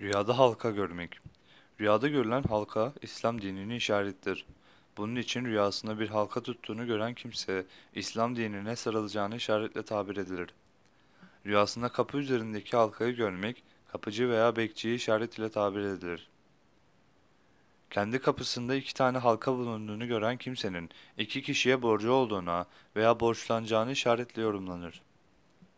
Rüyada halka görmek. Rüyada görülen halka İslam dininin işarettir. Bunun için rüyasında bir halka tuttuğunu gören kimse İslam dinine sarılacağını işaretle tabir edilir. Rüyasında kapı üzerindeki halkayı görmek kapıcı veya bekçiyi işaret ile tabir edilir. Kendi kapısında iki tane halka bulunduğunu gören kimsenin iki kişiye borcu olduğuna veya borçlanacağını işaretle yorumlanır.